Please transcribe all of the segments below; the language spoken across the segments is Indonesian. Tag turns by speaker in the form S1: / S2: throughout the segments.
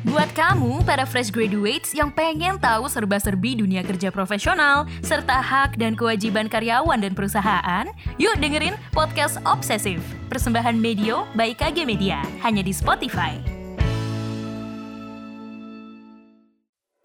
S1: Buat kamu, para fresh graduates yang pengen tahu serba-serbi dunia kerja profesional, serta hak dan kewajiban karyawan dan perusahaan, yuk dengerin Podcast Obsesif, persembahan Medio by KG Media, hanya di Spotify.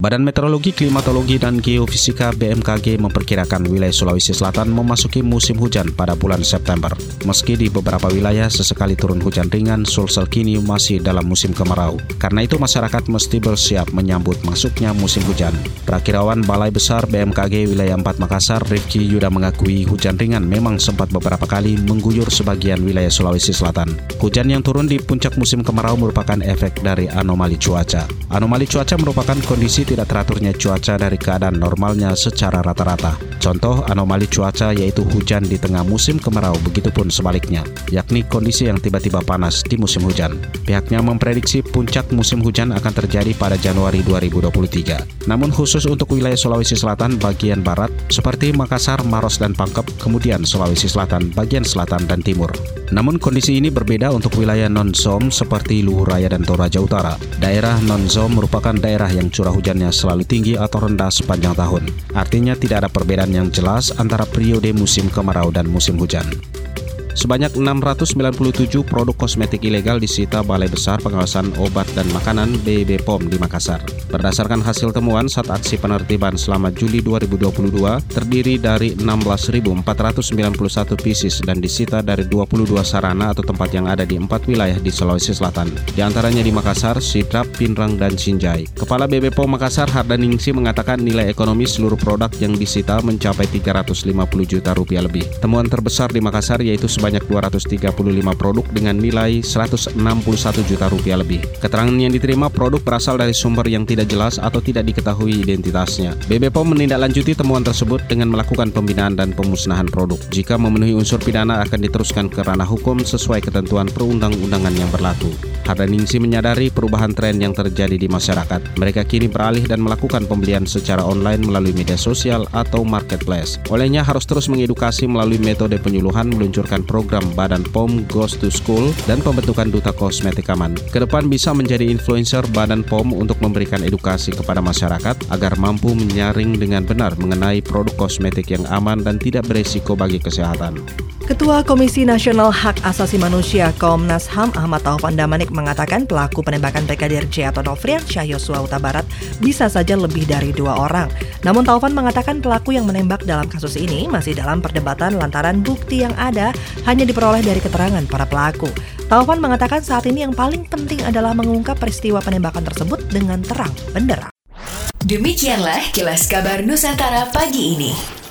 S2: Badan Meteorologi, Klimatologi, dan Geofisika BMKG memperkirakan wilayah Sulawesi Selatan memasuki musim hujan pada bulan September. Meski di beberapa wilayah sesekali turun hujan ringan, Sulsel kini masih dalam musim kemarau. Karena itu masyarakat mesti bersiap menyambut masuknya musim hujan. Prakirawan Balai Besar BMKG Wilayah 4 Makassar, Rifki Yuda mengakui hujan ringan memang sempat beberapa kali mengguyur sebagian wilayah Sulawesi Selatan. Hujan yang turun di puncak musim kemarau merupakan efek dari anomali cuaca. Anomali cuaca merupakan kondisi tidak teraturnya cuaca dari keadaan normalnya secara rata-rata. Contoh anomali cuaca yaitu hujan di tengah musim kemarau, begitupun sebaliknya, yakni kondisi yang tiba-tiba panas di musim hujan. Pihaknya memprediksi puncak musim hujan akan terjadi pada Januari 2023. Namun khusus untuk wilayah Sulawesi Selatan bagian barat seperti Makassar, Maros, dan Pangkep, kemudian Sulawesi Selatan bagian selatan dan timur. Namun kondisi ini berbeda untuk wilayah non-zom seperti Luhuraya dan Toraja Utara. Daerah non-zom merupakan daerah yang curah hujannya selalu tinggi atau rendah sepanjang tahun. Artinya tidak ada perbedaan yang jelas antara periode musim kemarau dan musim hujan. Sebanyak 697 produk kosmetik ilegal disita Balai Besar Pengawasan Obat dan Makanan BB POM di Makassar. Berdasarkan hasil temuan saat aksi penertiban selama Juli 2022, terdiri dari 16.491 pieces dan disita dari 22 sarana atau tempat yang ada di empat wilayah di Sulawesi Selatan. Di antaranya di Makassar, Sidrap, Pinrang, dan Sinjai. Kepala BB POM Makassar Hardaningsi mengatakan nilai ekonomi seluruh produk yang disita mencapai 350 juta rupiah lebih. Temuan terbesar di Makassar yaitu sebanyak 235 produk dengan nilai 161 juta rupiah lebih. Keterangan yang diterima produk berasal dari sumber yang tidak jelas atau tidak diketahui identitasnya. BB POM menindaklanjuti temuan tersebut dengan melakukan pembinaan dan pemusnahan produk. Jika memenuhi unsur pidana akan diteruskan ke ranah hukum sesuai ketentuan perundang-undangan yang berlaku. Hardaningsi menyadari perubahan tren yang terjadi di masyarakat. Mereka kini beralih dan melakukan pembelian secara online melalui media sosial atau marketplace. Olehnya harus terus mengedukasi melalui metode penyuluhan meluncurkan program Badan POM Goes to School dan pembentukan duta kosmetik aman. Ke depan bisa menjadi influencer Badan POM untuk memberikan edukasi kepada masyarakat agar mampu menyaring dengan benar mengenai produk kosmetik yang aman dan tidak beresiko bagi kesehatan.
S3: Ketua Komisi Nasional Hak Asasi Manusia Komnas HAM Ahmad Taufan Damanik mengatakan pelaku penembakan Brigadir J atau Nofrian Syah Yosua Huta Barat bisa saja lebih dari dua orang. Namun Taufan mengatakan pelaku yang menembak dalam kasus ini masih dalam perdebatan lantaran bukti yang ada hanya diperoleh dari keterangan para pelaku. Taufan mengatakan saat ini yang paling penting adalah mengungkap peristiwa penembakan tersebut dengan terang benderang.
S4: Demikianlah kilas kabar Nusantara pagi ini.